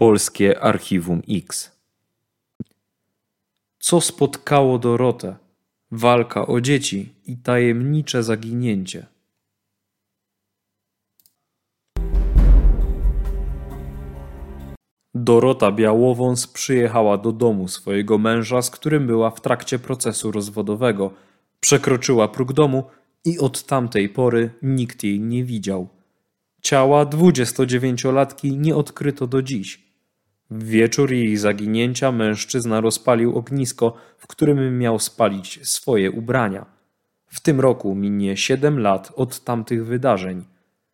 Polskie Archiwum X. Co spotkało Dorotę? Walka o dzieci i tajemnicze zaginięcie. Dorota Białowąs przyjechała do domu swojego męża, z którym była w trakcie procesu rozwodowego. Przekroczyła próg domu i od tamtej pory nikt jej nie widział. Ciała 29-latki nie odkryto do dziś. W wieczór jej zaginięcia mężczyzna rozpalił ognisko, w którym miał spalić swoje ubrania. W tym roku minie 7 lat od tamtych wydarzeń.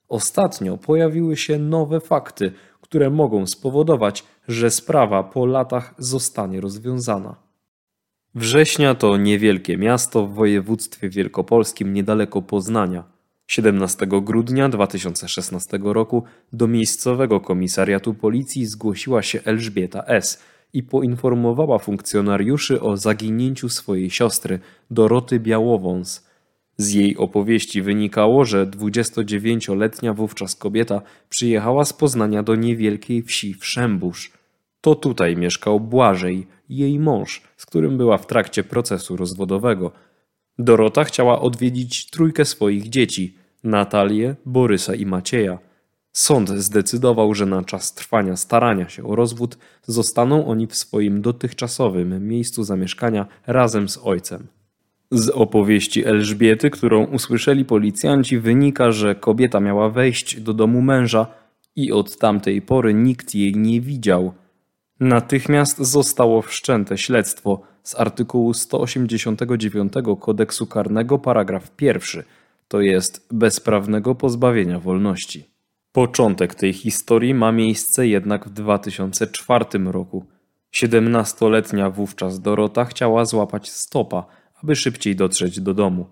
Ostatnio pojawiły się nowe fakty, które mogą spowodować, że sprawa po latach zostanie rozwiązana. Września to niewielkie miasto w województwie wielkopolskim niedaleko Poznania. 17 grudnia 2016 roku do miejscowego komisariatu policji zgłosiła się Elżbieta S. i poinformowała funkcjonariuszy o zaginięciu swojej siostry Doroty Białowąs. Z jej opowieści wynikało, że 29-letnia wówczas kobieta przyjechała z Poznania do niewielkiej wsi Wszębusz. To tutaj mieszkał Błażej, jej mąż, z którym była w trakcie procesu rozwodowego – Dorota chciała odwiedzić trójkę swoich dzieci Natalię, Borysa i Macieja. Sąd zdecydował, że na czas trwania starania się o rozwód zostaną oni w swoim dotychczasowym miejscu zamieszkania razem z ojcem. Z opowieści Elżbiety, którą usłyszeli policjanci, wynika, że kobieta miała wejść do domu męża i od tamtej pory nikt jej nie widział. Natychmiast zostało wszczęte śledztwo z artykułu 189 kodeksu karnego paragraf pierwszy, to jest bezprawnego pozbawienia wolności. Początek tej historii ma miejsce jednak w 2004 roku. Siedemnastoletnia wówczas Dorota chciała złapać stopa, aby szybciej dotrzeć do domu.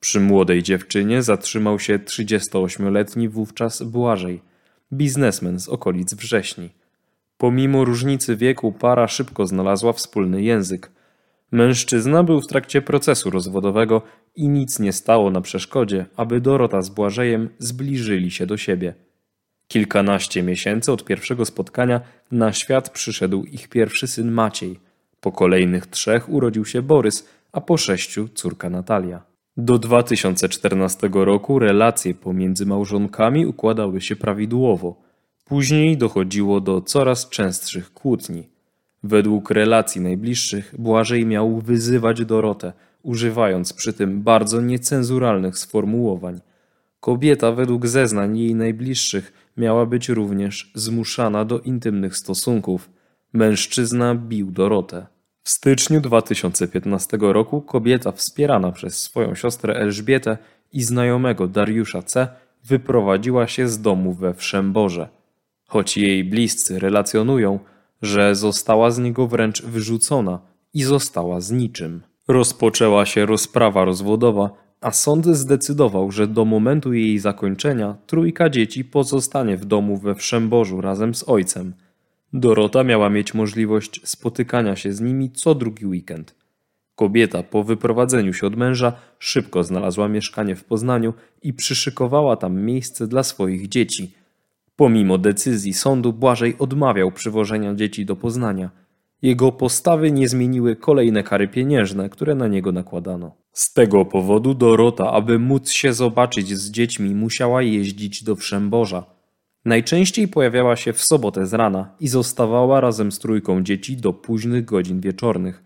Przy młodej dziewczynie zatrzymał się 38-letni wówczas Błażej, biznesmen z okolic Wrześni. Pomimo różnicy wieku para szybko znalazła wspólny język – Mężczyzna był w trakcie procesu rozwodowego i nic nie stało na przeszkodzie, aby Dorota z Błażejem zbliżyli się do siebie. Kilkanaście miesięcy od pierwszego spotkania na świat przyszedł ich pierwszy syn Maciej. Po kolejnych trzech urodził się Borys, a po sześciu córka Natalia. Do 2014 roku relacje pomiędzy małżonkami układały się prawidłowo. Później dochodziło do coraz częstszych kłótni. Według relacji najbliższych Błażej miał wyzywać Dorotę, używając przy tym bardzo niecenzuralnych sformułowań. Kobieta według zeznań jej najbliższych miała być również zmuszana do intymnych stosunków. Mężczyzna bił Dorotę. W styczniu 2015 roku kobieta wspierana przez swoją siostrę Elżbietę i znajomego Dariusza C. wyprowadziła się z domu we Wszęborze. Choć jej bliscy relacjonują, że została z niego wręcz wyrzucona i została z niczym. Rozpoczęła się rozprawa rozwodowa, a sąd zdecydował, że do momentu jej zakończenia trójka dzieci pozostanie w domu we Wszęborzu razem z ojcem. Dorota miała mieć możliwość spotykania się z nimi co drugi weekend. Kobieta po wyprowadzeniu się od męża szybko znalazła mieszkanie w Poznaniu i przyszykowała tam miejsce dla swoich dzieci – Pomimo decyzji sądu Błażej odmawiał przywożenia dzieci do Poznania. Jego postawy nie zmieniły kolejne kary pieniężne, które na niego nakładano. Z tego powodu Dorota, aby móc się zobaczyć z dziećmi, musiała jeździć do Wszęborza. Najczęściej pojawiała się w sobotę z rana i zostawała razem z trójką dzieci do późnych godzin wieczornych.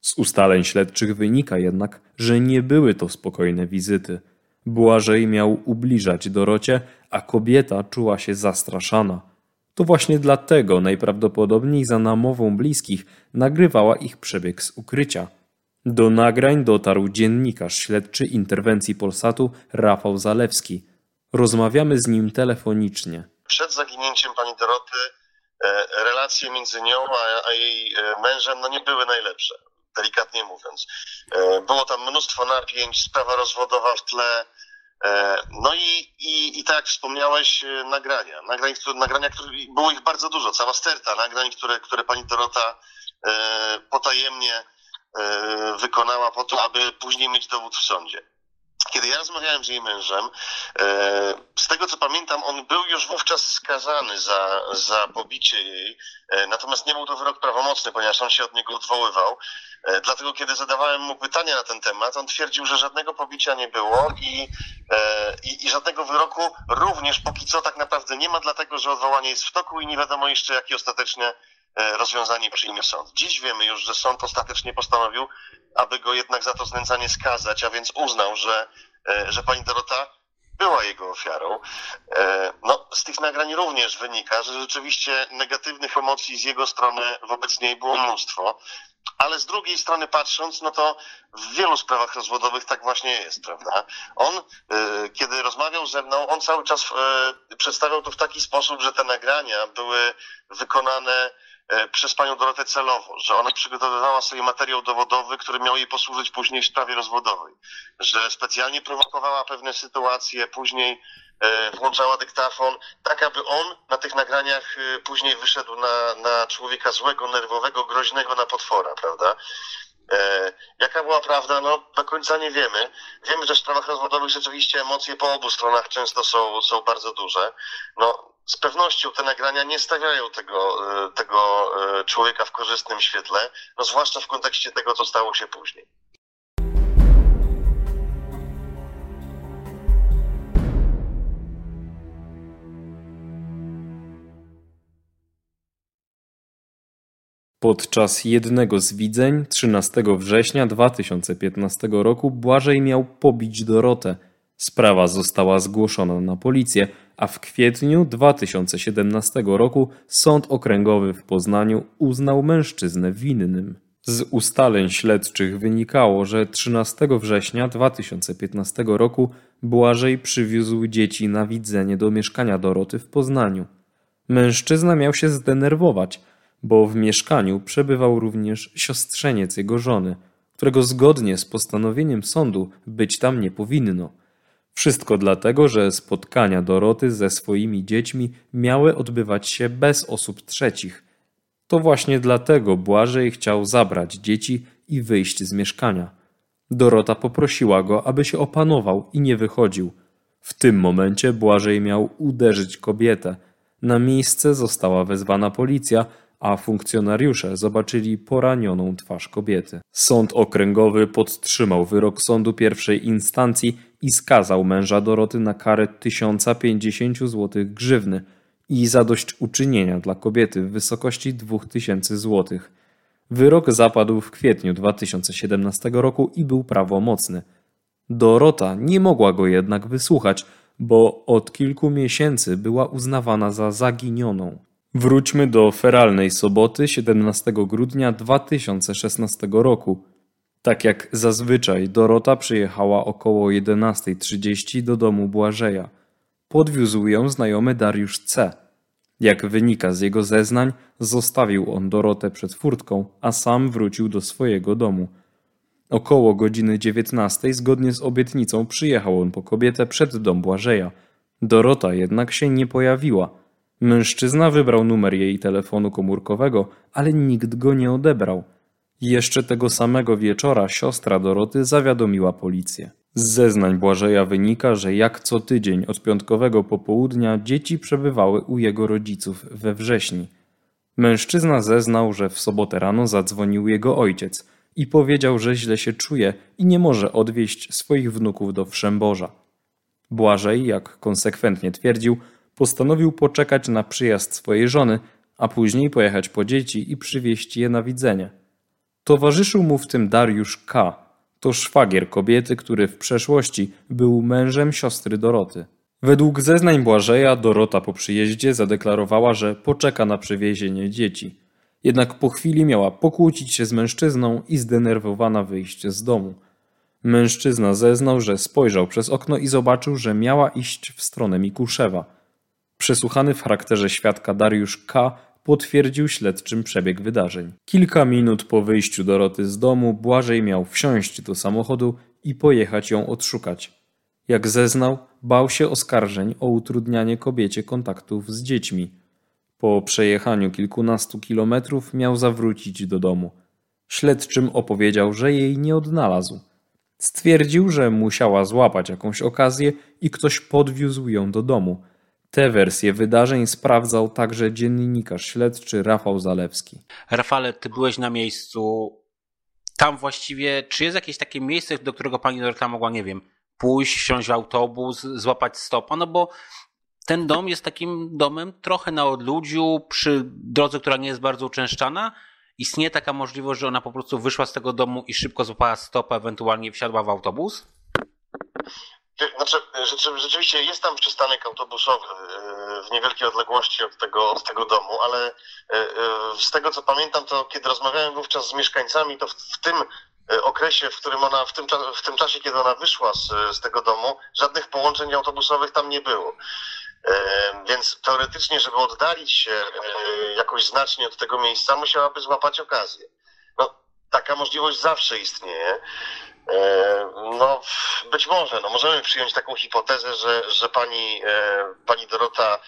Z ustaleń śledczych wynika jednak, że nie były to spokojne wizyty – Błażej miał ubliżać Dorocie, a kobieta czuła się zastraszana. To właśnie dlatego najprawdopodobniej za namową bliskich nagrywała ich przebieg z ukrycia. Do nagrań dotarł dziennikarz śledczy interwencji Polsatu Rafał Zalewski. Rozmawiamy z nim telefonicznie. Przed zaginięciem pani Doroty e, relacje między nią a, jej e, mężem no nie były najlepsze, delikatnie mówiąc. E, było tam mnóstwo napięć, sprawa rozwodowa w tle, no i, i, i tak wspomniałeś, e, nagrania. Nagrań, które, nagrania, które, było ich bardzo dużo, cała sterta nagrań, które, które pani Dorota e, potajemnie e, wykonała po to, aby później mieć dowód w sądzie. Kiedy ja rozmawiałem z jej mężem, e, z tego co pamiętam, on był już wówczas skazany za, za pobicie jej, e, natomiast nie był to wyrok prawomocny, ponieważ on się od niego odwoływał. E, dlatego, kiedy zadawałem mu pytania na ten temat, on twierdził, że żadnego pobicia nie było i, i, i żadnego wyroku również póki co tak naprawdę nie ma, dlatego że odwołanie jest w toku i nie wiadomo jeszcze, jakie ostatecznie rozwiązanie przyjmie sąd. Dziś wiemy już, że sąd ostatecznie postanowił, aby go jednak za to znęcanie skazać, a więc uznał, że, e, że pani Dorota była jego ofiarą. E, no, z tych nagrań również wynika, że rzeczywiście negatywnych emocji z jego strony wobec niej było mnóstwo. Ale z drugiej strony patrząc, no to w wielu sprawach rozwodowych tak właśnie jest, prawda? On, e, kiedy rozmawiał ze mną, on cały czas przedstawiał to w taki sposób, że te nagrania były wykonane E, przez panią Dorotę celowo, że ona przygotowywała sobie materiał dowodowy, który miał jej posłużyć później w sprawie rozwodowej, że specjalnie prowokowała pewne sytuacje, później e, włączała dyktafon, tak aby on na tych nagraniach e, później wyszedł na, na człowieka złego, nerwowego, groźnego na potwora, prawda? Jaka była prawda? No, do końca nie wiemy. Wiemy, że w sprawach rozwodowych rzeczywiście emocje po obu stronach często są, są bardzo duże. No, z pewnością te nagrania nie stawiają tego, e, tego e, człowieka w korzystnym świetle, no zwłaszcza w kontekście tego, co stało się później. Podczas jednego z widzeń 13 września 2015 roku Błażej miał pobić Dorotę. Sprawa została zgłoszona na policję, a w kwietniu 2017 roku Sąd Okręgowy w Poznaniu uznał mężczyznę winnym. Z ustaleń śledczych wynikało, że 13 września 2015 roku Błażej przywiózł dzieci na widzenie do mieszkania Doroty w Poznaniu. Mężczyzna miał się zdenerwować, bo w mieszkaniu przebywał również siostrzeniec jego żony, którego zgodnie z postanowieniem sądu być tam nie powinno. Wszystko dlatego, że spotkania Doroty ze swoimi dziećmi miały odbywać się bez osób trzecich. To właśnie dlatego Błażej chciał zabrać dzieci i wyjść z mieszkania. Dorota poprosiła go, aby się opanował i nie wychodził. W tym momencie Błażej miał uderzyć kobietę. Na miejsce została wezwana policja, a funkcjonariusze zobaczyli poranioną twarz kobiety. Sąd okręgowy podtrzymał wyrok sądu pierwszej instancji i skazał męża Doroty na karę 1050 zł grzywny i zadośćuczynienia dla kobiety w wysokości 2000 zł. Wyrok zapadł w kwietniu 2017 roku i był prawomocny. Dorota nie mogła go jednak wysłuchać, bo od kilku miesięcy była uznawana za zaginioną. Wróćmy do feralnej soboty 17 grudnia 2016 roku. Tak jak zazwyczaj, Dorota przyjechała około 11.30 do domu Błażeja. Podwiózł ją znajomy Dariusz C. Jak wynika z jego zeznań, zostawił on Dorotę przed furtką, a sam wrócił do swojego domu. Około godziny 19 zgodnie z obietnicą przyjechał on po kobietę przed dom Błażeja. Dorota jednak się nie pojawiła. Mężczyzna wybrał numer jej telefonu komórkowego, ale nikt go nie odebrał. Jeszcze tego samego wieczora siostra Doroty zawiadomiła policję. Z zeznań Błażeja wynika, że jak co tydzień od piątkowego popołudnia dzieci przebywały u jego rodziców we wrześni. Mężczyzna zeznał, że w sobotę rano zadzwonił jego ojciec i powiedział, że źle się czuje i nie może odwieźć swoich wnuków do Wszęborza. Błażej, jak konsekwentnie twierdził, postanowił poczekać na przyjazd swojej żony, a później pojechać po dzieci i przywieźć je na widzenie. Towarzyszył mu w tym Dariusz K., to szwagier kobiety, który w przeszłości był mężem siostry Doroty. Według zeznań Błażeja Dorota po przyjeździe zadeklarowała, że poczeka na przywiezienie dzieci. Jednak po chwili miała pokłócić się z mężczyzną i zdenerwowana wyjść z domu. Mężczyzna zeznał, że spojrzał przez okno i zobaczył, że miała iść w stronę Mikuszewa. Przesłuchany w charakterze świadka Dariusz K. potwierdził śledczym przebieg wydarzeń. Kilka minut po wyjściu Doroty z domu Błażej miał wsiąść do samochodu i pojechać ją odszukać. Jak zeznał, bał się oskarżeń o utrudnianie kobiecie kontaktów z dziećmi. Po przejechaniu kilkunastu kilometrów miał zawrócić do domu. Śledczym opowiedział, że jej nie odnalazł. Stwierdził, że musiała złapać jakąś okazję i ktoś podwiózł ją do domu. Tę wersję wydarzeń sprawdzał także dziennikarz śledczy Rafał Zalewski. Rafale, ty byłeś na miejscu. Tam właściwie, czy jest jakieś takie miejsce, do którego pani Dorota mogła, nie wiem, pójść, wsiąść w autobus, złapać stopa? No bo ten dom jest takim domem trochę na odludziu, przy drodze, która nie jest bardzo uczęszczana. Istnieje taka możliwość, że ona po prostu wyszła z tego domu i szybko złapała stopa, ewentualnie wsiadła w autobus? Znaczy, rzeczy, rzeczywiście jest tam przystanek autobusowy e, w niewielkiej odległości od tego, od tego domu, ale e, e, z tego co pamiętam, to kiedy rozmawiałem wówczas z mieszkańcami, to w, w tym okresie, w którym ona, w tym, w tym czasie, kiedy ona wyszła z, z tego domu, żadnych połączeń autobusowych tam nie było. Więc teoretycznie, żeby oddalić się jakoś znacznie od tego miejsca, musiałaby złapać okazję. No, taka możliwość zawsze istnieje. No, być może, no możemy przyjąć taką hipotezę, że, że pani, pani Dorota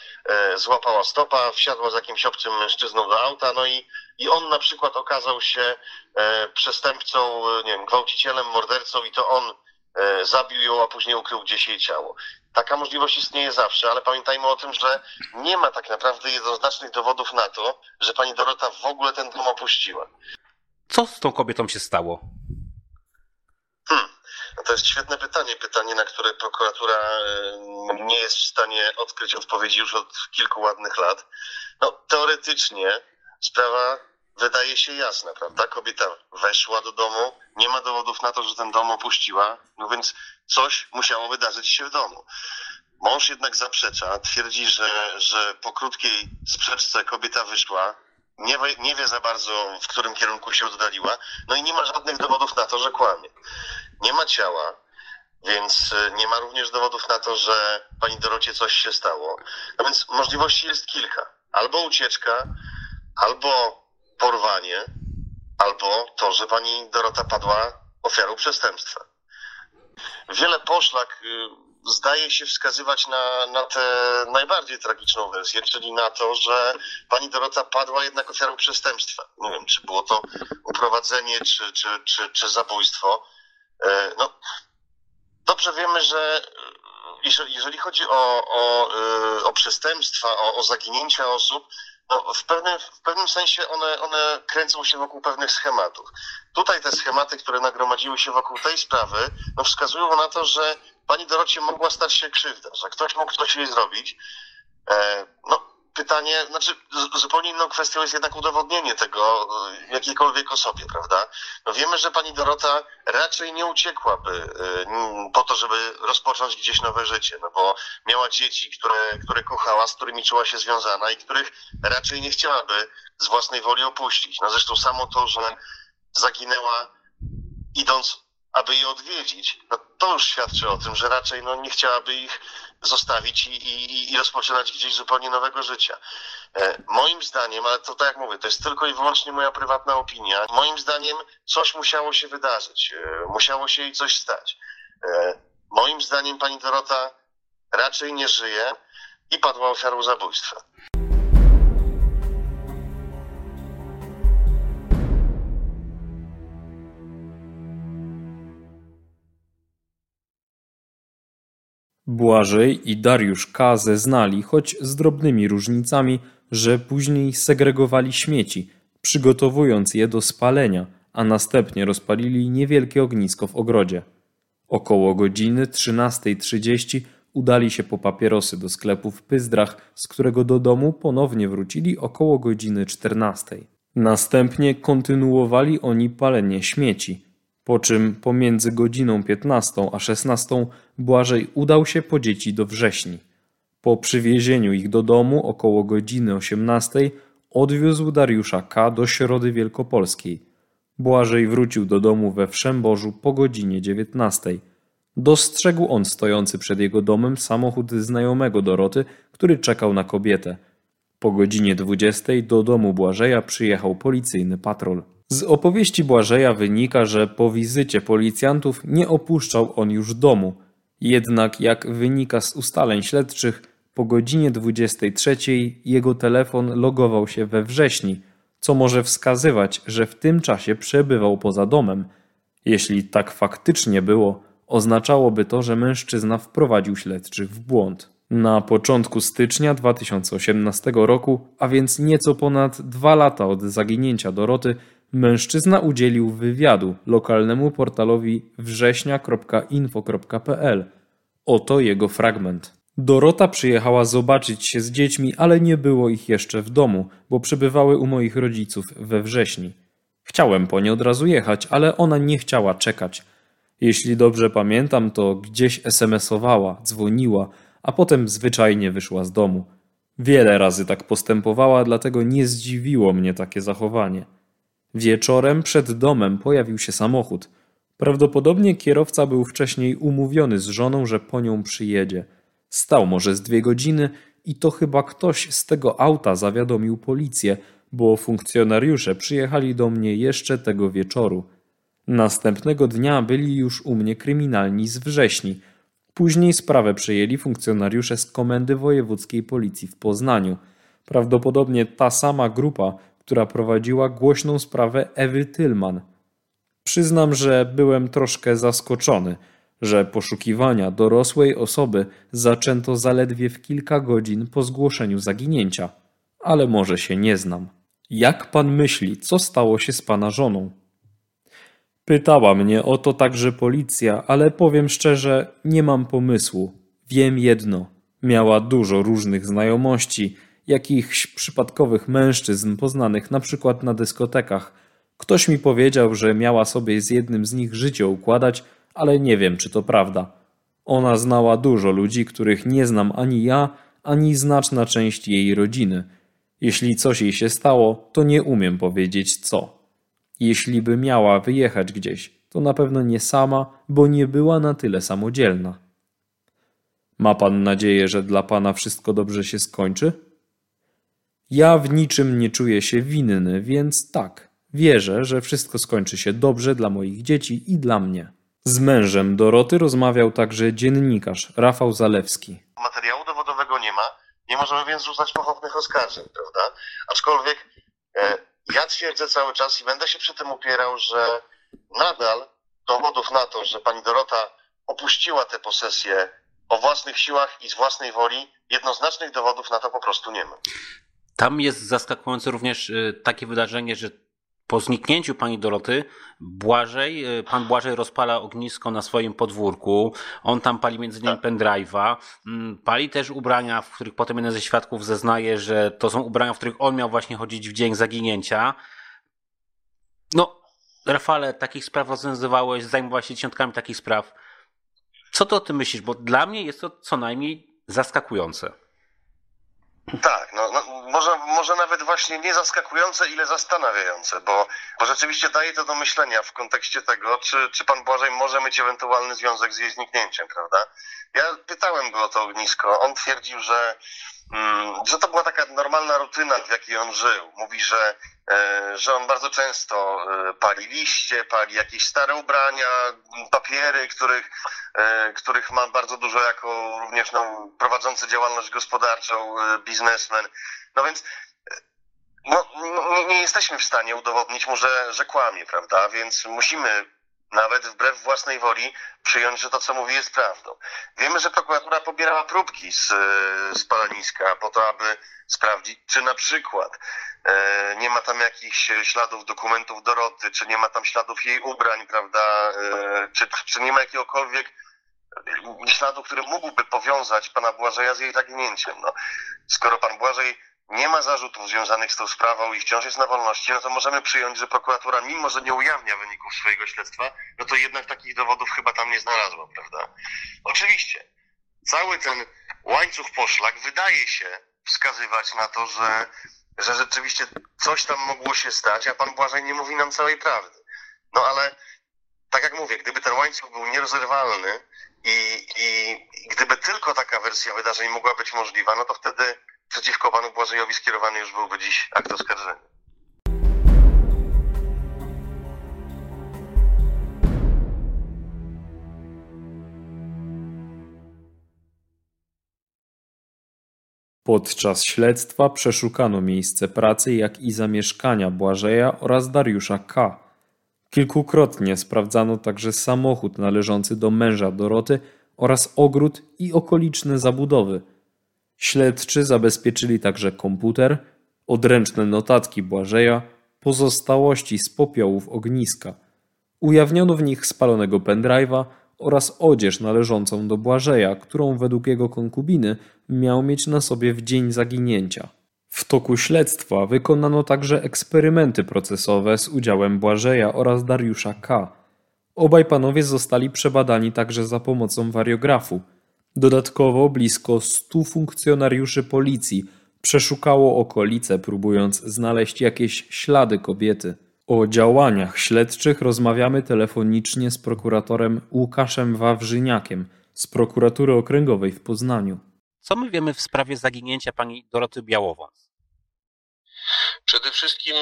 złapała stopa, wsiadła z jakimś obcym mężczyzną do auta, no i, i on na przykład okazał się przestępcą, nie wiem, gwałcicielem, mordercą i to on zabił ją, a później ukrył gdzieś jej ciało. Taka możliwość istnieje zawsze, ale pamiętajmy o tym, że nie ma tak naprawdę jednoznacznych dowodów na to, że pani Dorota w ogóle ten dom opuściła. Co z tą kobietą się stało? Hmm. No to jest świetne pytanie, pytanie, na które prokuratura nie jest w stanie odkryć odpowiedzi już od kilku ładnych lat. No, teoretycznie sprawa wydaje się jasna, prawda? Kobieta weszła do domu, nie ma dowodów na to, że ten dom opuściła, no więc coś musiało wydarzyć się w domu. Mąż jednak zaprzecza, twierdzi, że, że po krótkiej sprzeczce kobieta wyszła, nie wie, nie wie za bardzo, w którym kierunku się oddaliła, no i nie ma żadnych dowodów na to, że kłamie. Nie ma ciała, więc nie ma również dowodów na to, że pani Dorocie coś się stało. No więc możliwości jest kilka. Albo ucieczka, albo porwanie, albo to, że pani Dorota padła ofiarą przestępstwa. Wiele poszlak zdaje się wskazywać na, na tę najbardziej tragiczną wersję, czyli na to, że pani Dorota padła jednak ofiarą przestępstwa. Nie wiem, czy było to uprowadzenie, czy, czy, czy, czy zabójstwo. No, dobrze wiemy, że jeżeli, jeżeli chodzi o, o, o przestępstwa, o, o zaginięcia osób, no, w, pewnym, w pewnym sensie one, one kręcą się wokół pewnych schematów. Tutaj te schematy, które nagromadziły się wokół tej sprawy, no, wskazują na to, że pani Dorocie mogła stać się krzywda, że ktoś mógł coś jej zrobić. E, no, pytanie, znaczy zupełnie inną kwestią jest jednak udowodnienie tego jakiejkolwiek osobie, prawda? No wiemy, że pani Dorota raczej nie uciekłaby po to, żeby rozpocząć gdzieś nowe życie, no bo miała dzieci, które, które kochała, z którymi czuła się związana i których raczej nie chciałaby z własnej woli opuścić. No zresztą samo to, że zaginęła idąc, aby je odwiedzić, no to już świadczy o tym, że raczej no, nie chciałaby ich zostawić i, i, i rozpoczynać gdzieś zupełnie nowego życia. E, moim zdaniem, ale to tak jak mówię, to jest tylko i wyłącznie moja prywatna opinia, moim zdaniem coś musiało się wydarzyć, e, musiało się jej coś stać. E, moim zdaniem pani Dorota raczej nie żyje i padła ofiarą zabójstwa. Błażej i Dariusz K. zeznali, choć z drobnymi różnicami, że później segregowali śmieci, przygotowując je do spalenia, a następnie rozpalili niewielkie ognisko w ogrodzie. Około godziny 13.30 udali się po papierosy do sklepu w Pyzdrach, z którego do domu ponownie wrócili około godziny 14. Następnie kontynuowali oni palenie śmieci – po czym pomiędzy godziną 15 a 16 Błażej udał się po dzieci do wrześni. Po przywiezieniu ich do domu około godziny 18 odwiózł Dariusza K. do Środy Wielkopolskiej. Błażej wrócił do domu we Wszęborzu po godzinie 19. Dostrzegł on stojący przed jego domem samochód znajomego Doroty, który czekał na kobietę. Po godzinie 20 do domu Błażeja przyjechał policyjny patrol. Z opowieści Błażeja wynika, że po wizycie policjantów nie opuszczał on już domu. Jednak jak wynika z ustaleń śledczych, po godzinie 23 jego telefon logował się we wrześni, co może wskazywać, że w tym czasie przebywał poza domem. Jeśli tak faktycznie było, oznaczałoby to, że mężczyzna wprowadził śledczych w błąd. Na początku stycznia 2018 roku, a więc nieco ponad dwa lata od zaginięcia Doroty, mężczyzna udzielił wywiadu lokalnemu portalowi września.info.pl. Oto jego fragment. Dorota przyjechała zobaczyć się z dziećmi, ale nie było ich jeszcze w domu, bo przebywały u moich rodziców we wrześni. Chciałem po nie od razu jechać, ale ona nie chciała czekać. Jeśli dobrze pamiętam, to gdzieś SMS-owała, dzwoniła, a potem zwyczajnie wyszła z domu. Wiele razy tak postępowała, dlatego nie zdziwiło mnie takie zachowanie. Wieczorem przed domem pojawił się samochód. Prawdopodobnie kierowca był wcześniej umówiony z żoną, że po nią przyjedzie. Stał może z dwie godziny i to chyba ktoś z tego auta zawiadomił policję, bo funkcjonariusze przyjechali do mnie jeszcze tego wieczoru. Następnego dnia byli już u mnie kryminalni z wrześni. Później sprawę przejęli funkcjonariusze z Komendy Wojewódzkiej Policji w Poznaniu. Prawdopodobnie ta sama grupa, która prowadziła głośną sprawę Ewy Tylman. Przyznam, że byłem troszkę zaskoczony, że poszukiwania dorosłej osoby zaczęto zaledwie w kilka godzin po zgłoszeniu zaginięcia. Ale może się nie znam. Jak pan myśli, co stało się z pana żoną? Pytała mnie o to także policja, ale powiem szczerze, nie mam pomysłu. Wiem jedno. Miała dużo różnych znajomości, jakichś przypadkowych mężczyzn poznanych na przykład na dyskotekach. Ktoś mi powiedział, że miała sobie z jednym z nich życie układać, ale nie wiem, czy to prawda. Ona znała dużo ludzi, których nie znam ani ja, ani znaczna część jej rodziny. Jeśli coś jej się stało, to nie umiem powiedzieć co. Jeśli by miała wyjechać gdzieś, to na pewno nie sama, bo nie była na tyle samodzielna. Ma pan nadzieję, że dla pana wszystko dobrze się skończy? Ja w niczym nie czuję się winny, więc tak, wierzę, że wszystko skończy się dobrze dla moich dzieci i dla mnie. Z mężem Doroty rozmawiał także dziennikarz Rafał Zalewski. Materiału dowodowego nie ma, nie możemy więc rzucać pochopnych oskarżeń, prawda? Aczkolwiek e, ja twierdzę cały czas i będę się przy tym upierał, że nadal dowodów na to, że pani Dorota opuściła tę posesję o własnych siłach i z własnej woli, jednoznacznych dowodów na to po prostu nie ma. Tam jest zaskakujące również y, takie wydarzenie, że po zniknięciu pani Doroty, Błażej, y, pan Błażej rozpala ognisko na swoim podwórku. On tam pali między innymi pendrive'a. Mm, Pali też ubrania, w których potem jeden ze świadków zeznaje, że to są ubrania, w których on miał właśnie chodzić w dzień zaginięcia. No, Rafale, takich spraw rozwiązywałeś, zajmowałeś się dziesiątkami takich spraw. Co ty o tym myślisz? Bo dla mnie jest to co najmniej zaskakujące. Tak, no, no może, może nawet właśnie nie zaskakujące, ile zastanawiające, bo, bo rzeczywiście daje to do myślenia w kontekście tego, czy, czy pan Błażej może mieć ewentualny związek z jej zniknięciem, prawda? Ja pytałem go o to ognisko, on twierdził, że, że to była taka normalna rutyna, w jakiej on żył. Mówi, że, e, że on bardzo często e, pali liście, pali jakieś stare ubrania, papiery, których, e, których ma bardzo dużo jako również no, prowadzący działalność gospodarczą biznesmen. No więc no, nie, nie jesteśmy w stanie udowodnić mu, że, że kłamie, prawda? Więc musimy nawet wbrew własnej woli przyjąć, że to, co mówi, jest prawdą. Wiemy, że prokuratura pobierała próbki z, e, z paleniska po to, aby sprawdzić, czy na przykład e, nie ma tam jakichś śladów dokumentów Doroty, czy nie ma tam śladów jej ubrań, prawda, e, czy, czy nie ma jakiegokolwiek śladu, który mógłby powiązać pana Błażeja z jej zaginięciem. No, skoro pan Błażej nie ma zarzutów związanych z tą sprawą i wciąż jest na wolności, no to możemy przyjąć, że prokuratura, mimo że nie ujawnia wyników swojego śledztwa, no to jednak takich dowodów chyba tam nie znalazła, prawda? Oczywiście, cały ten łańcuch poszlak wydaje się wskazywać na to, że, że rzeczywiście coś tam mogło się stać, a pan Błażej nie mówi nam całej prawdy. No ale, tak jak mówię, gdyby ten łańcuch był nierozerwalny i, i, i gdyby tylko taka wersja wydarzeń mogła być możliwa, no to wtedy przeciwko panu Błażejowi skierowany już byłby dziś akt oskarżenia. Podczas śledztwa przeszukano miejsce pracy, jak i zamieszkania Błażeja oraz Dariusza K. Kilkukrotnie sprawdzano także samochód należący do męża Doroty oraz ogród i okoliczne zabudowy. Śledczy zabezpieczyli także komputer, odręczne notatki Błażeja, pozostałości z popiołów ogniska. Ujawniono w nich spalonego pendrive'a oraz odzież należącą do Błażeja, którą według jego konkubiny miał mieć na sobie w dzień zaginięcia. W toku śledztwa wykonano także eksperymenty procesowe z udziałem Błażeja oraz Dariusza K. Obaj panowie zostali przebadani także za pomocą wariografu. Dodatkowo blisko stu funkcjonariuszy policji przeszukało okolice, próbując znaleźć jakieś ślady kobiety. O działaniach śledczych rozmawiamy telefonicznie z prokuratorem Łukaszem Wawrzyniakiem z prokuratury okręgowej w Poznaniu. Co my wiemy w sprawie zaginięcia pani Doroty Białowąs? Przede wszystkim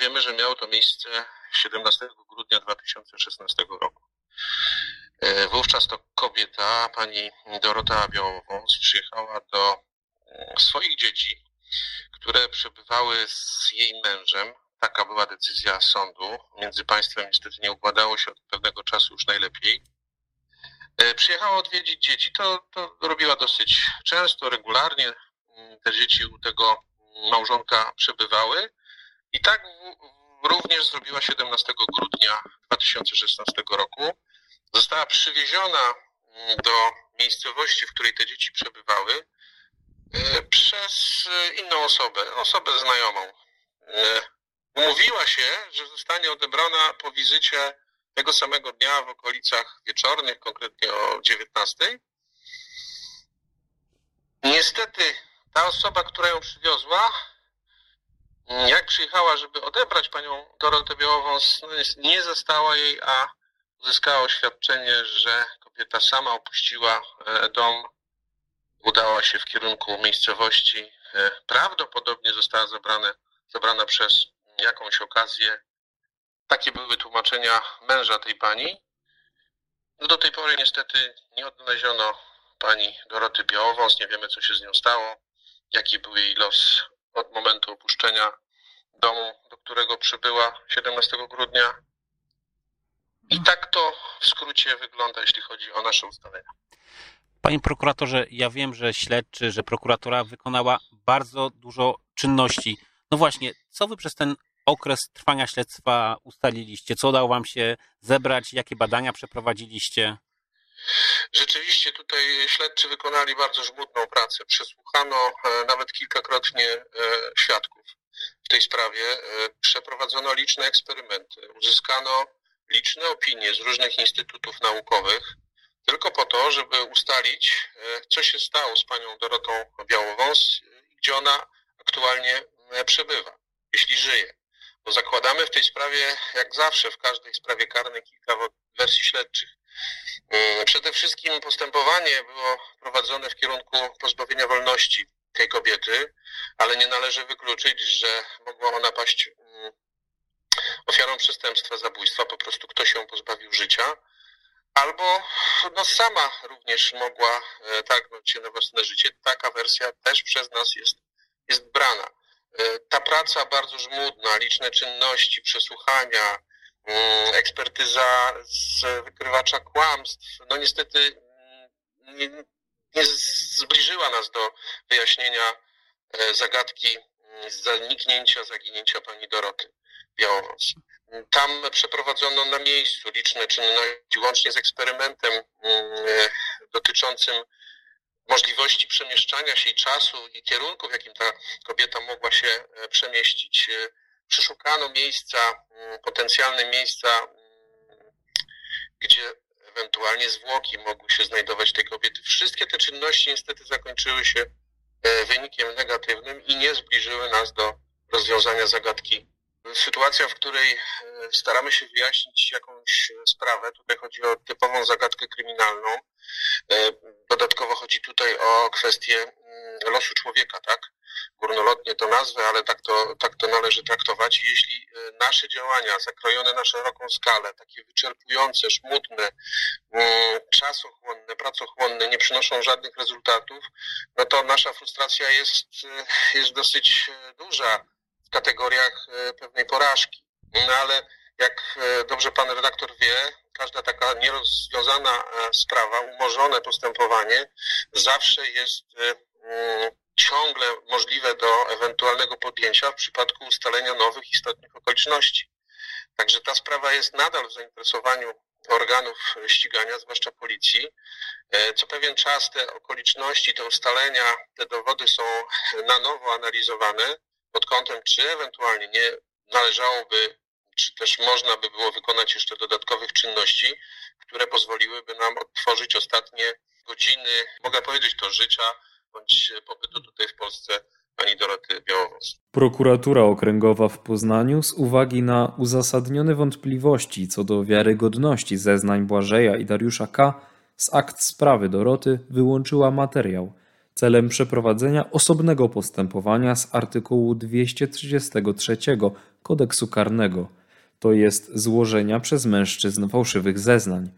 wiemy, że miało to miejsce 17 grudnia 2016 roku. E, Wówczas to kobieta, pani Dorota Białowąs, przyjechała do mm, swoich dzieci, które przebywały z jej mężem. Taka była decyzja sądu. Między państwem niestety nie układało się od pewnego czasu już najlepiej. E, Przyjechała odwiedzić dzieci. To, to robiła dosyć często, regularnie. Mm, Te dzieci u tego małżonka przebywały. I tak również zrobiła 17 grudnia 2016 roku. Została przywieziona mm, do miejscowości, w której te dzieci przebywały, e, przez e, inną osobę, osobę znajomą. E, Umówiła się, że zostanie odebrana po wizycie tego samego dnia w okolicach wieczornych, konkretnie o 19. Niestety ta osoba, która ją przywiozła, jak przyjechała, żeby odebrać panią Dorotę Białowąs, no nie zastała jej, a uzyskała oświadczenie, że kobieta sama opuściła e, dom, udała się w kierunku miejscowości. e, Prawdopodobnie została zabrane, zabrana przez jakąś okazję. Takie były tłumaczenia męża tej pani. No do tej pory niestety nie odnaleziono pani Doroty Białowąs, nie wiemy co się z nią stało, jaki był jej los od momentu opuszczenia domu, do którego przybyła 17 grudnia. I tak to w skrócie wygląda, jeśli chodzi o nasze ustalenia. Panie prokuratorze, ja wiem, że śledczy, że prokuratura wykonała bardzo dużo czynności. No właśnie, co wy przez ten okres trwania śledztwa ustaliliście? Co udało wam się zebrać? Jakie badania przeprowadziliście? Rzeczywiście tutaj śledczy wykonali bardzo żmudną pracę. Przesłuchano e, nawet kilkakrotnie e, świadków w tej sprawie. E, Przeprowadzono liczne eksperymenty. Uzyskano liczne opinie z różnych instytutów naukowych tylko po to, żeby ustalić, e, co się stało z panią Dorotą Białowąs gdzie ona aktualnie e, przebywa, jeśli żyje. Bo zakładamy w tej sprawie, jak zawsze w każdej sprawie karnej, kilka wersji śledczych. Mm, Przede wszystkim postępowanie było prowadzone w kierunku pozbawienia wolności tej kobiety, ale nie należy wykluczyć, że mogła ona paść mm, ofiarą przestępstwa zabójstwa, po prostu ktoś ją pozbawił życia, albo no, sama również mogła e, targnąć się na własne życie. Taka wersja też przez nas jest, jest brana. E, Ta praca bardzo żmudna, liczne czynności, przesłuchania, mm, ekspertyza z wykrywacza kłamstw, no niestety mm, nie, nie zbliżyła nas do wyjaśnienia e, zagadki mm, zaniknięcia, zaginięcia pani Doroty Białowąs. Tam przeprowadzono na miejscu liczne czynności, łącznie z eksperymentem mm, dotyczącym możliwości przemieszczania się i czasu i kierunku, w jakim ta kobieta mogła się e, przemieścić. Przeszukano miejsca, mm, potencjalne miejsca, mm, gdzie ewentualnie zwłoki mogły się znajdować tej kobiety. Wszystkie te czynności niestety zakończyły się e, wynikiem negatywnym i nie zbliżyły nas do rozwiązania zagadki. Sytuacja, w której e, staramy się wyjaśnić jakąś e, sprawę, tutaj chodzi o typową zagadkę kryminalną. E, Dodatkowo chodzi tutaj o kwestię mm, losu człowieka, tak? Górnolotnie to nazwę, ale tak to, tak to należy traktować. Jeśli nasze działania zakrojone na szeroką skalę, takie wyczerpujące, żmudne, mm, czasochłonne, pracochłonne, nie przynoszą żadnych rezultatów, no to nasza frustracja jest, jest dosyć duża w kategoriach e, pewnej porażki. No ale Jak dobrze pan redaktor wie, każda taka nierozwiązana sprawa, umorzone postępowanie zawsze jest mm, ciągle możliwe do ewentualnego podjęcia w przypadku ustalenia nowych istotnych okoliczności. Także ta sprawa jest nadal w zainteresowaniu organów ścigania, zwłaszcza policji. E, co pewien czas te okoliczności, te ustalenia, te dowody są na nowo analizowane pod kątem, czy ewentualnie nie należałoby, czy też można by było wykonać jeszcze dodatkowych czynności, które pozwoliłyby nam odtworzyć ostatnie godziny, mogę powiedzieć to życia, bądź pobytu tutaj w Polsce pani Doroty Białowąs. Prokuratura Okręgowa w Poznaniu z uwagi na uzasadnione wątpliwości co do wiarygodności zeznań Błażeja i Dariusza K. z akt sprawy Doroty wyłączyła materiał celem przeprowadzenia osobnego postępowania z artykułu 233 kodeksu karnego, to jest złożenia przez mężczyzn fałszywych zeznań.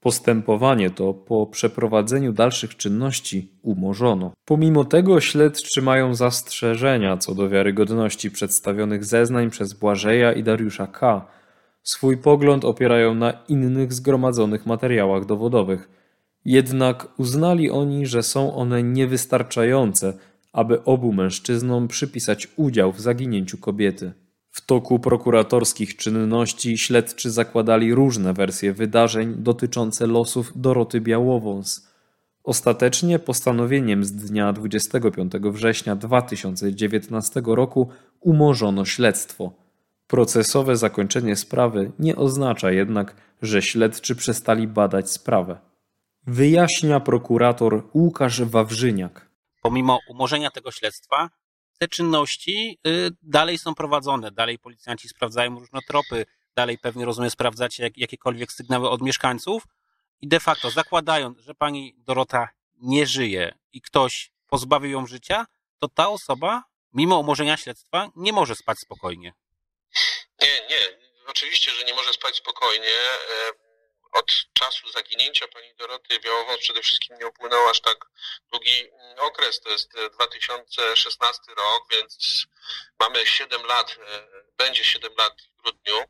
Postępowanie to po przeprowadzeniu dalszych czynności umorzono. Pomimo tego śledczy mają zastrzeżenia co do wiarygodności przedstawionych zeznań przez Błażeja i Dariusza K. Swój pogląd opierają na innych zgromadzonych materiałach dowodowych. Jednak uznali oni, że są one niewystarczające, aby obu mężczyznom przypisać udział w zaginięciu kobiety. W toku prokuratorskich czynności śledczy zakładali różne wersje wydarzeń dotyczące losów Doroty Białowąs. Ostatecznie postanowieniem z dnia 25 września 2019 roku umorzono śledztwo. Procesowe zakończenie sprawy nie oznacza jednak, że śledczy przestali badać sprawę. Wyjaśnia prokurator Łukasz Wawrzyniak. Pomimo umorzenia tego śledztwa, te czynności y, dalej są prowadzone, dalej policjanci sprawdzają różne tropy, dalej pewnie rozumiem sprawdzacie jak, jakiekolwiek sygnały od mieszkańców i de facto zakładając, że pani Dorota nie żyje i ktoś pozbawił ją życia, to ta osoba, mimo umorzenia śledztwa, nie może spać spokojnie. Nie, nie. Oczywiście, że nie może spać spokojnie. E, od czasu zaginięcia pani Doroty Białowąs przede wszystkim nie upłynął aż tak długi okres, to jest 2016 rok, więc mamy 7 lat, e, będzie 7 lat w grudniu,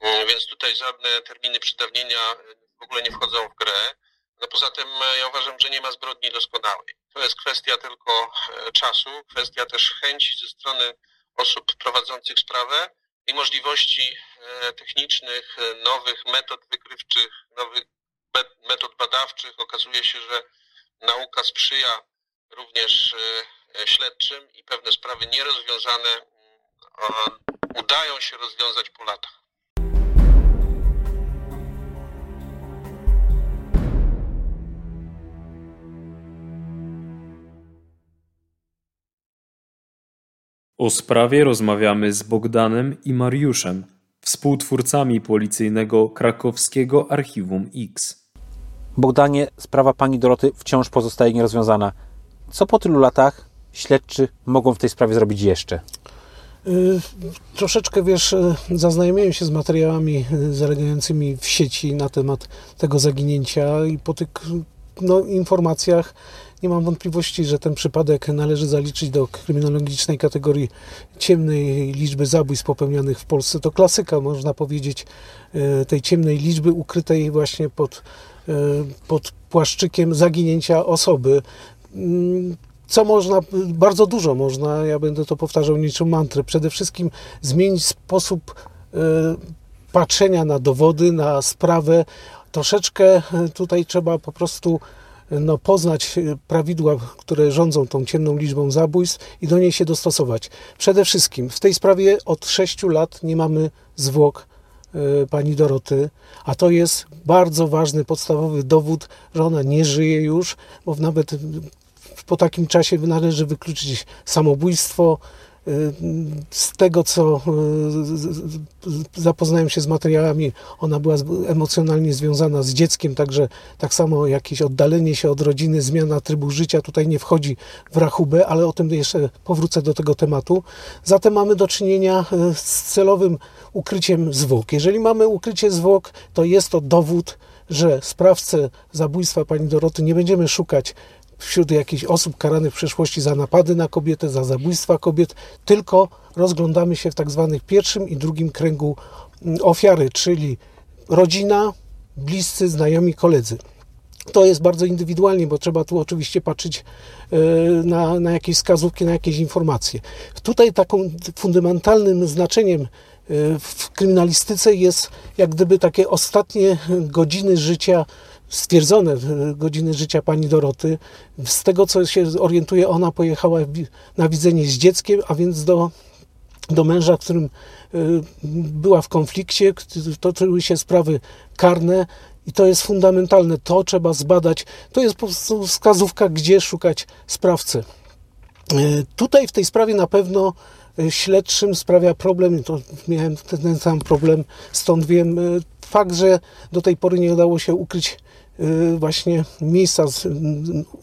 mm, więc tutaj żadne terminy przedawnienia w ogóle nie wchodzą w grę. No poza tym e, ja uważam, że nie ma zbrodni doskonałej. To jest kwestia tylko e, czasu, kwestia też chęci ze strony osób prowadzących sprawę i możliwości e, technicznych, e, nowych metod wykrywczych, nowych metod badawczych. Okazuje się, że nauka sprzyja również e, śledczym i pewne sprawy nierozwiązane mm, udają się rozwiązać po latach. O sprawie rozmawiamy z Bogdanem i Mariuszem, współtwórcami policyjnego krakowskiego Archiwum X. Bogdanie, sprawa pani Doroty wciąż pozostaje nierozwiązana. Co po tylu latach śledczy mogą w tej sprawie zrobić jeszcze? Y, troszeczkę, wiesz, y, zaznajomiłem się z materiałami y, zalegającymi w sieci na temat tego zaginięcia i po tych no, informacjach nie mam wątpliwości, że ten przypadek należy zaliczyć do kryminologicznej kategorii ciemnej liczby zabójstw popełnianych w Polsce. To klasyka, można powiedzieć, e, tej ciemnej liczby ukrytej właśnie pod, e, pod płaszczykiem zaginięcia osoby. Mm, co można, bardzo dużo można, ja będę to powtarzał niczym mantrę, przede wszystkim zmienić sposób e, patrzenia na dowody, na sprawę. Troszeczkę tutaj trzeba po prostu no, poznać e, prawidła, które rządzą tą ciemną liczbą zabójstw i do niej się dostosować. Przede wszystkim w tej sprawie od 6 lat nie mamy zwłok e, pani Doroty, a to jest bardzo ważny, podstawowy dowód, że ona nie żyje już, bo nawet po takim czasie należy wykluczyć samobójstwo, z tego, co y, zapoznałem się z materiałami, ona była emocjonalnie związana z dzieckiem, także tak samo jakieś oddalenie się od rodziny, zmiana trybu życia tutaj nie wchodzi w rachubę, ale o tym jeszcze powrócę do tego tematu. Zatem mamy do czynienia y, z celowym ukryciem zwłok. Jeżeli mamy ukrycie zwłok, to jest to dowód, że sprawcę zabójstwa pani Doroty nie będziemy szukać wśród jakichś osób karanych w przeszłości za napady na kobietę, za zabójstwa kobiet, tylko rozglądamy się w tak zwanych pierwszym i drugim kręgu mm, ofiary, czyli rodzina, bliscy, znajomi, koledzy. To jest bardzo indywidualnie, bo trzeba tu oczywiście patrzeć e, na, na jakieś wskazówki, na jakieś informacje. Tutaj taką fundamentalnym znaczeniem e, w kryminalistyce jest jak gdyby takie ostatnie godziny życia, stwierdzone godziny życia pani Doroty. Z tego co się orientuje, ona pojechała na widzenie z dzieckiem, a więc do, do męża, którym była w konflikcie, toczyły się sprawy karne i to jest fundamentalne, to trzeba zbadać. To jest po prostu wskazówka, gdzie szukać sprawcy. E, tutaj w tej sprawie na pewno e, śledczym sprawia problem, to miałem ten sam problem, stąd wiem, fakt, że do tej pory nie udało się ukryć właśnie miejsca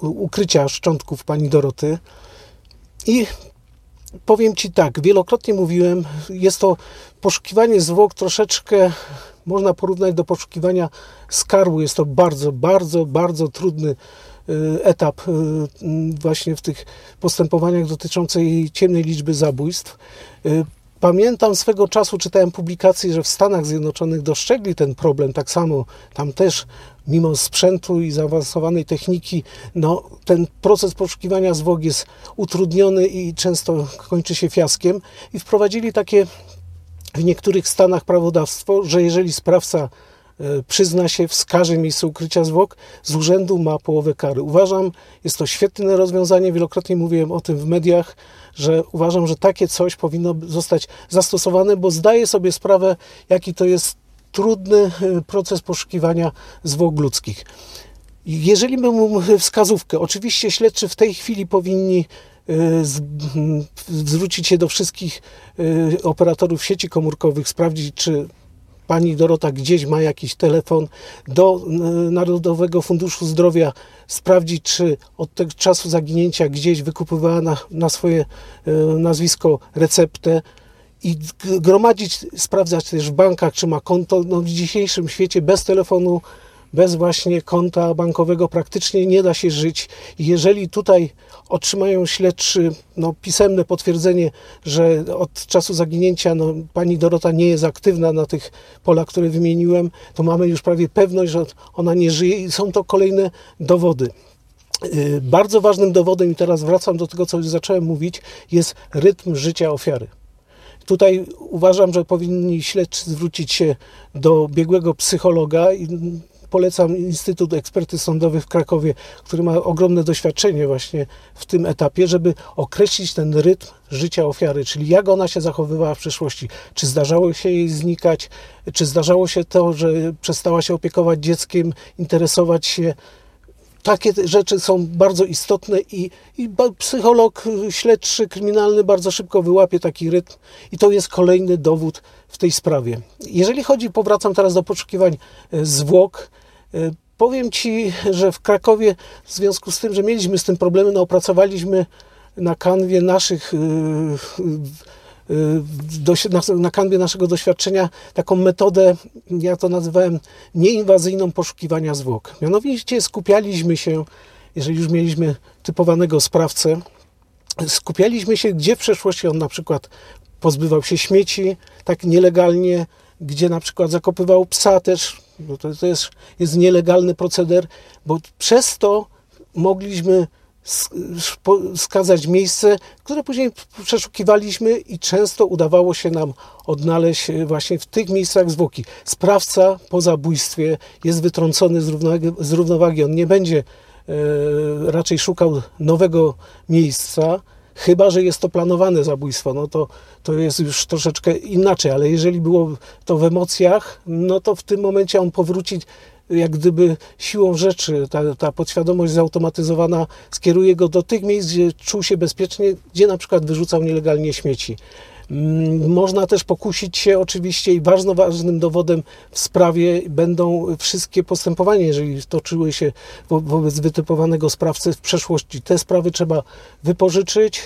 ukrycia szczątków pani Doroty. I powiem Ci tak, wielokrotnie mówiłem, jest to poszukiwanie zwłok troszeczkę można porównać do poszukiwania skarbu. Jest to bardzo, bardzo, bardzo trudny y, etap y, właśnie w tych postępowaniach dotyczących ciemnej liczby zabójstw. Pamiętam swego czasu, czytałem publikacje, że w Stanach Zjednoczonych dostrzegli ten problem. Tak samo tam też, mimo sprzętu i zaawansowanej techniki, no, ten proces poszukiwania zwłok jest utrudniony i często kończy się fiaskiem. I wprowadzili takie w niektórych stanach prawodawstwo, że jeżeli sprawca e, przyzna się, wskaże miejsce ukrycia zwłok, z urzędu ma połowę kary. Uważam, jest to świetne rozwiązanie, wielokrotnie mówiłem o tym w mediach, że uważam, że takie coś powinno zostać zastosowane, bo zdaję sobie sprawę, jaki to jest trudny e, proces poszukiwania zwłok ludzkich. Jeżeli bym wskazówkę, oczywiście śledczy w tej chwili powinni Y, zwrócić się do wszystkich y, operatorów sieci komórkowych, sprawdzić, czy pani Dorota gdzieś ma jakiś telefon, do y, Narodowego Funduszu Zdrowia sprawdzić, czy od tego czasu zaginięcia gdzieś wykupywała na, na swoje nazwisko receptę i gromadzić, sprawdzać też w bankach, czy ma konto. No, w dzisiejszym świecie bez telefonu bez właśnie konta bankowego praktycznie nie da się żyć. Jeżeli tutaj otrzymają śledczy no, pisemne potwierdzenie, że od czasu zaginięcia no, pani Dorota nie jest aktywna na tych polach, które wymieniłem, to mamy już prawie pewność, że ona nie żyje i są to kolejne dowody. Y, bardzo ważnym dowodem, i teraz wracam do tego, co już zacząłem mówić, jest rytm życia ofiary. Tutaj uważam, że powinni śledczy zwrócić się do biegłego psychologa i polecam Instytut Ekspertyz Sądowych w Krakowie, który ma ogromne doświadczenie właśnie w tym etapie, żeby określić ten rytm życia ofiary, czyli jak ona się zachowywała w przeszłości. Czy zdarzało się jej znikać, czy zdarzało się to, że przestała się opiekować dzieckiem, interesować się takie rzeczy są bardzo istotne i, i, psycholog śledczy kryminalny bardzo szybko wyłapie taki rytm i to jest kolejny dowód w tej sprawie. Jeżeli chodzi, powracam teraz do poszukiwań e, zwłok, powiem Ci, że w Krakowie w związku z tym, że mieliśmy z tym problemy, no opracowaliśmy na kanwie naszych e, na kanwie naszego doświadczenia taką metodę, ja to nazywałem nieinwazyjną poszukiwania zwłok. Mianowicie skupialiśmy się, jeżeli już mieliśmy typowanego sprawcę, skupialiśmy się, gdzie w przeszłości on na przykład pozbywał się śmieci tak nielegalnie, gdzie na przykład zakopywał psa też, bo to, to jest, jest nielegalny proceder, bo przez to mogliśmy wskazać miejsce, które później przeszukiwaliśmy i często udawało się nam odnaleźć e, właśnie w tych miejscach zwłoki. Sprawca po zabójstwie jest wytrącony z równowagi, z równowagi. on nie będzie e, raczej szukał nowego miejsca, Chyba, że jest to planowane zabójstwo, no to, to jest już troszeczkę inaczej, ale jeżeli było to w emocjach, no to w tym momencie on powróci jak gdyby siłą rzeczy, ta, ta podświadomość zautomatyzowana skieruje go do tych miejsc, gdzie czuł się bezpiecznie, gdzie na przykład wyrzucał nielegalnie śmieci. Mm, można też pokusić się oczywiście i bardzo ważnym dowodem w sprawie będą wszystkie postępowania, jeżeli toczyły się wo wobec wytypowanego sprawcy w przeszłości. Te sprawy trzeba wypożyczyć,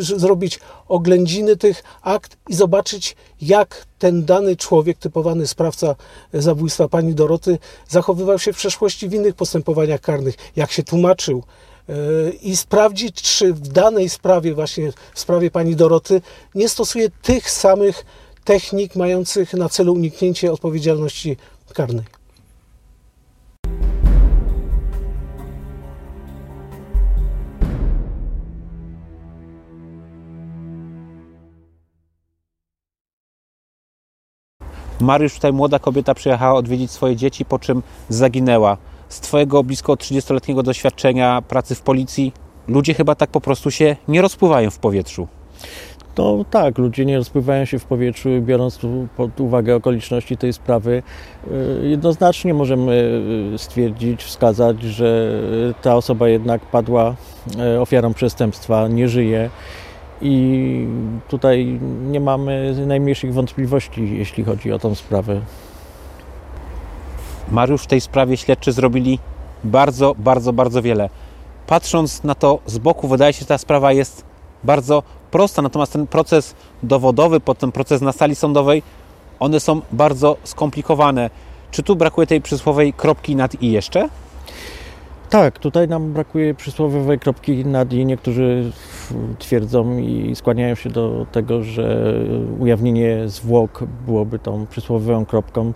zrobić oględziny tych akt i zobaczyć, jak ten dany człowiek, typowany sprawca zabójstwa pani Doroty, zachowywał się w przeszłości w innych postępowaniach karnych, jak się tłumaczył, i sprawdzić, czy w danej sprawie, właśnie w sprawie pani Doroty, nie stosuje tych samych technik mających na celu uniknięcie odpowiedzialności karnej. Mariusz, tutaj młoda kobieta przyjechała odwiedzić swoje dzieci, po czym zaginęła. Z Twojego blisko 30-letniego doświadczenia pracy w policji, ludzie chyba tak po prostu się nie rozpływają w powietrzu. No tak, ludzie nie rozpływają się w powietrzu, biorąc pod uwagę okoliczności tej sprawy. y, Jednoznacznie możemy y, stwierdzić, wskazać, że ta osoba jednak padła y, ofiarą przestępstwa, nie żyje. I tutaj nie mamy najmniejszych wątpliwości, jeśli chodzi o tą sprawę. Mariusz, w tej sprawie śledczy zrobili bardzo, bardzo, bardzo wiele. Patrząc na to z boku, wydaje się, że ta sprawa jest bardzo prosta, natomiast ten proces dowodowy, potem proces na sali sądowej, one są bardzo skomplikowane. Czy tu brakuje tej przysłowej kropki nad i jeszcze? Tak, tutaj nam brakuje przysłowiowej kropki nad i. Niektórzy twierdzą i skłaniają się do tego, że ujawnienie zwłok byłoby tą przysłowiową kropką.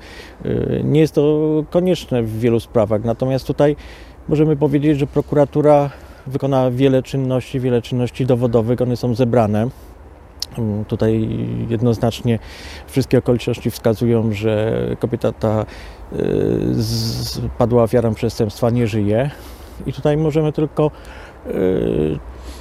Y, Nie jest to konieczne w wielu sprawach, natomiast tutaj możemy powiedzieć, że prokuratura wykona wiele czynności, wiele czynności dowodowych, one są zebrane. Mm, Tutaj jednoznacznie wszystkie okoliczności wskazują, że kobieta ta y, padła ofiarą przestępstwa, nie żyje. I tutaj możemy tylko y,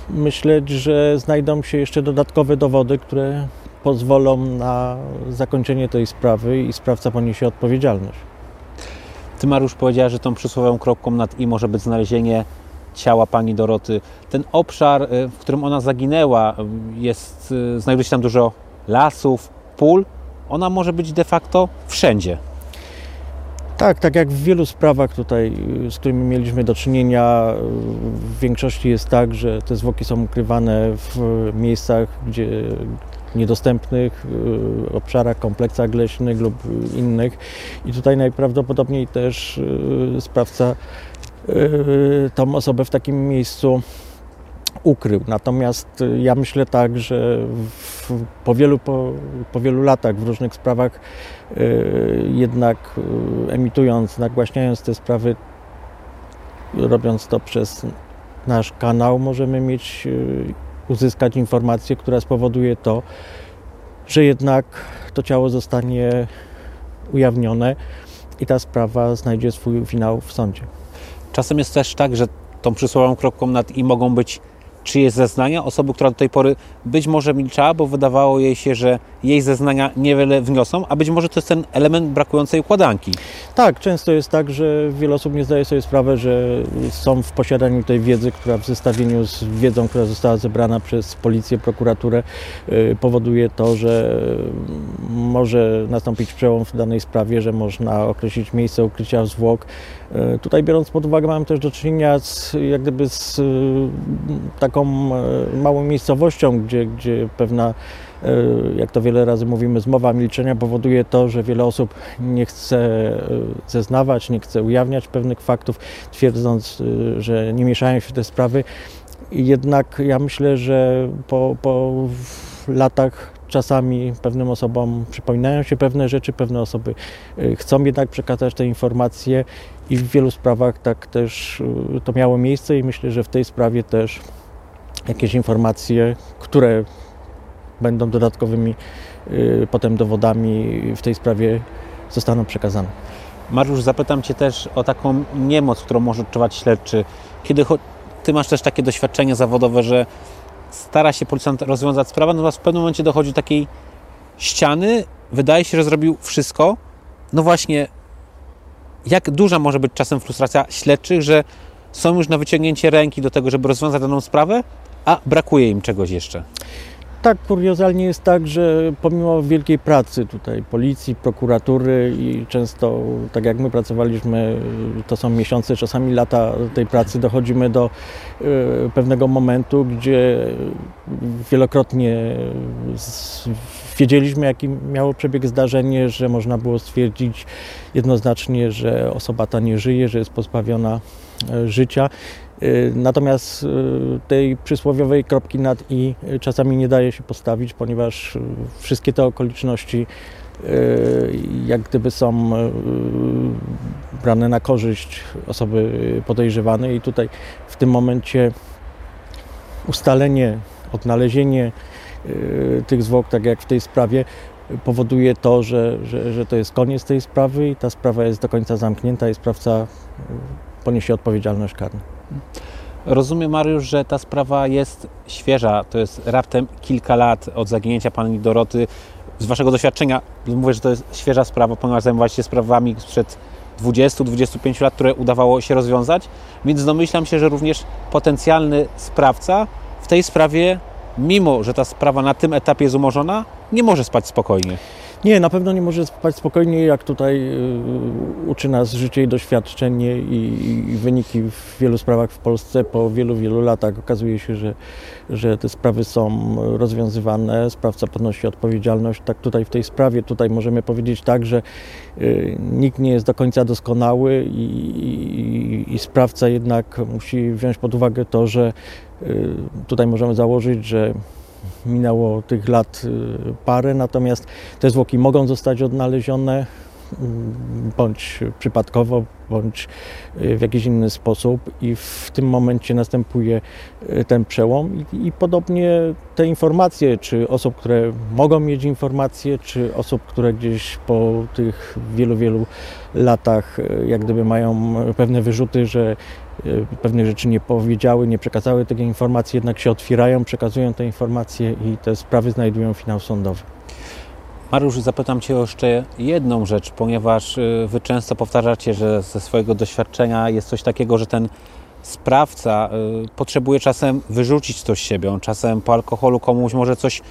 myśleć, że znajdą się jeszcze dodatkowe dowody, które pozwolą na zakończenie tej sprawy i sprawca poniesie odpowiedzialność. Ty, Mariusz, powiedziała, że tą przysłowiową kropką nad i może być znalezienie ciała pani Doroty. Ten obszar, y, w którym ona zaginęła, y, jest, y, znajduje się tam dużo lasów, pól. Ona może być de facto wszędzie. Tak, tak jak w wielu sprawach tutaj, z którymi mieliśmy do czynienia, w większości jest tak, że te zwłoki są ukrywane w miejscach, gdzie niedostępnych obszarach, kompleksach leśnych lub innych. I tutaj najprawdopodobniej też sprawca tą osobę w takim miejscu ukrył. Natomiast y, ja myślę tak, że w, po, wielu, po, po wielu latach w różnych sprawach y, jednak y, emitując, nagłaśniając te sprawy, robiąc to przez nasz kanał, możemy mieć, uzyskać informację, która spowoduje to, że jednak to ciało zostanie ujawnione i ta sprawa znajdzie swój finał w sądzie. Czasem jest też tak, że tą przysłowiową kropką nad i mogą być czyjeś zeznania, osoby, która do tej pory być może milczała, bo wydawało jej się, że jej zeznania niewiele wniosą, a być może to jest ten element brakującej układanki. Tak, często jest tak, że wiele osób nie zdaje sobie sprawy, że są w posiadaniu tej wiedzy, która w zestawieniu z wiedzą, która została zebrana przez policję, prokuraturę, y, powoduje to, że y, może nastąpić przełom w danej sprawie, że można określić miejsce ukrycia zwłok. Y, Tutaj biorąc pod uwagę, mam też do czynienia z, jak gdyby z y, taką małą miejscowością, gdzie, gdzie pewna jak to wiele razy mówimy, zmowa milczenia powoduje to, że wiele osób nie chce y, zeznawać, nie chce ujawniać pewnych faktów, twierdząc, y, że nie mieszają się w te sprawy. Jednak ja myślę, że po, po latach czasami pewnym osobom przypominają się pewne rzeczy, pewne osoby chcą jednak przekazać te informacje i w wielu sprawach tak też to miało miejsce i myślę, że w tej sprawie też jakieś informacje, które będą dodatkowymi y, potem dowodami w tej sprawie zostaną przekazane. Mariusz, zapytam Cię też o taką niemoc, którą może odczuwać śledczy. Kiedy Ty masz też takie doświadczenie zawodowe, że stara się policjant rozwiązać sprawę, natomiast w pewnym momencie dochodzi do takiej ściany, wydaje się, że zrobił wszystko. No właśnie, jak duża może być czasem frustracja śledczych, że są już na wyciągnięcie ręki do tego, żeby rozwiązać daną sprawę, a brakuje im czegoś jeszcze. Tak, kuriozalnie jest tak, że pomimo wielkiej pracy tutaj policji, prokuratury i często, tak jak my pracowaliśmy, to są miesiące, czasami lata tej pracy, dochodzimy do e, pewnego momentu, gdzie wielokrotnie wiedzieliśmy, jaki miało przebieg zdarzenie, że można było stwierdzić jednoznacznie, że osoba ta nie żyje, że jest pozbawiona życia. Natomiast tej przysłowiowej kropki nad i czasami nie daje się postawić, ponieważ wszystkie te okoliczności jak gdyby są brane na korzyść osoby podejrzewanej i tutaj w tym momencie ustalenie, odnalezienie tych zwłok, tak jak w tej sprawie, powoduje to, że, że, że to jest koniec tej sprawy i ta sprawa jest do końca zamknięta i sprawca poniesie odpowiedzialność karną. Rozumiem, Mariusz, że ta sprawa jest świeża. To jest raptem kilka lat od zaginięcia pani Doroty. Z Waszego doświadczenia mówię, że to jest świeża sprawa, ponieważ zajmowaliście się sprawami sprzed 20-25 lat, które udawało się rozwiązać, więc domyślam się, że również potencjalny sprawca w tej sprawie, mimo że ta sprawa na tym etapie jest umorzona, nie może spać spokojnie. Nie, na pewno nie może spać spokojnie, jak tutaj y, uczy nas życie i doświadczenie i, i, wyniki w wielu sprawach w Polsce po wielu, wielu latach. Okazuje się, że, że te sprawy są rozwiązywane, sprawca podnosi odpowiedzialność. Tak tutaj w tej sprawie, tutaj możemy powiedzieć tak, że y, nikt nie jest do końca doskonały i, i, i sprawca jednak musi wziąć pod uwagę to, że y, tutaj możemy założyć, że minęło tych lat y, parę, natomiast te zwłoki mogą zostać odnalezione mm, bądź przypadkowo, bądź y, w jakiś inny sposób i w tym momencie następuje y, ten przełom i, i podobnie te informacje, czy osób, które mogą mieć informacje, czy osób, które gdzieś po tych wielu, wielu latach jak gdyby mają pewne wyrzuty, że pewnych rzeczy nie powiedziały, nie przekazały tych informacji, jednak się otwierają, przekazują te informacje i te sprawy znajdują finał sądowy. Mariusz, zapytam Cię jeszcze jedną rzecz, ponieważ y, Wy często powtarzacie, że ze swojego doświadczenia jest coś takiego, że ten sprawca y, potrzebuje czasem wyrzucić coś z siebie. On czasem po alkoholu komuś może coś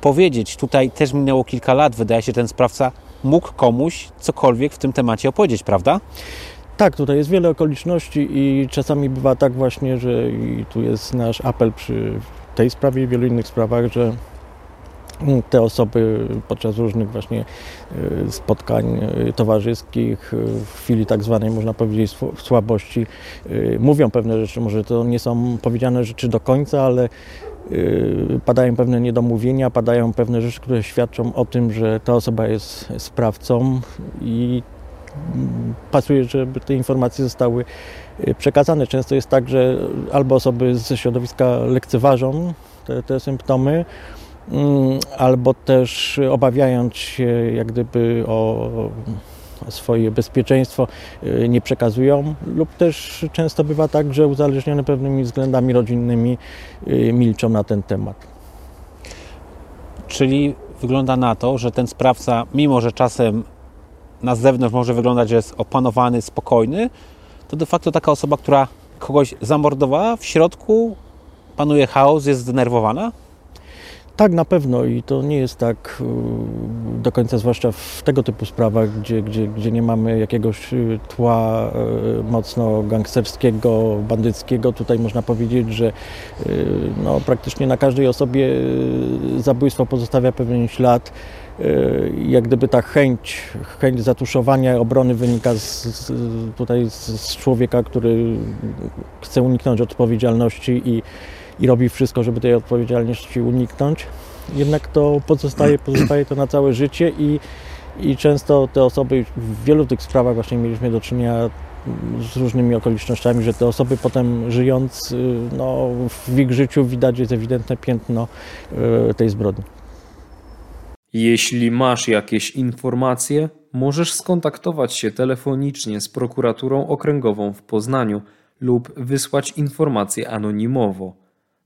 powiedzieć. Tutaj też minęło kilka lat. Wydaje się, że ten sprawca mógł komuś cokolwiek w tym temacie opowiedzieć, prawda? Tak, tutaj jest wiele okoliczności i czasami bywa tak właśnie, że i tu jest nasz apel przy tej sprawie i wielu innych sprawach, że te osoby podczas różnych właśnie e, spotkań e, towarzyskich e, w chwili tak zwanej, można powiedzieć, słabości mówią pewne rzeczy, może to nie są powiedziane rzeczy do końca, ale padają pewne niedomówienia, padają pewne rzeczy, które świadczą o tym, że ta osoba jest sprawcą i pasuje, żeby te informacje zostały y, przekazane. Często jest tak, że albo osoby ze środowiska lekceważą te, te symptomy, mm, albo też obawiając się jak gdyby o swoje bezpieczeństwo y, nie przekazują, lub też często bywa tak, że uzależnione pewnymi względami rodzinnymi y, milczą na ten temat. Czyli wygląda na to, że ten sprawca, mimo że czasem na zewnątrz może wyglądać, że jest opanowany, spokojny, to de facto taka osoba, która kogoś zamordowała, w środku panuje chaos, jest zdenerwowana? Tak, na pewno i to nie jest tak y, do końca, zwłaszcza w tego typu sprawach, gdzie, gdzie, gdzie nie mamy jakiegoś y, tła y, mocno gangsterskiego, bandyckiego. Tutaj można powiedzieć, że no, praktycznie na każdej osobie zabójstwo pozostawia pewien ślad. Jak gdyby ta chęć, chęć zatuszowania obrony wynika z, z tutaj z człowieka, który chce uniknąć odpowiedzialności i i robi wszystko, żeby tej odpowiedzialności uniknąć. Jednak to pozostaje, pozostaje to na całe życie i, i często te osoby, w wielu tych sprawach właśnie mieliśmy do czynienia z różnymi okolicznościami, że te osoby potem żyjąc no, w ich życiu widać jest ewidentne piętno e, tej zbrodni. Jeśli masz jakieś informacje, możesz skontaktować się telefonicznie z prokuraturą okręgową w Poznaniu lub wysłać informacje anonimowo.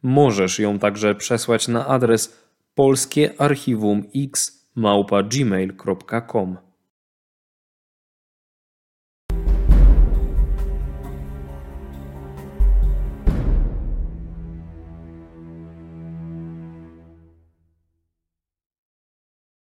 Możesz ją także przesłać na adres polskiearchiwumx@gmail.com.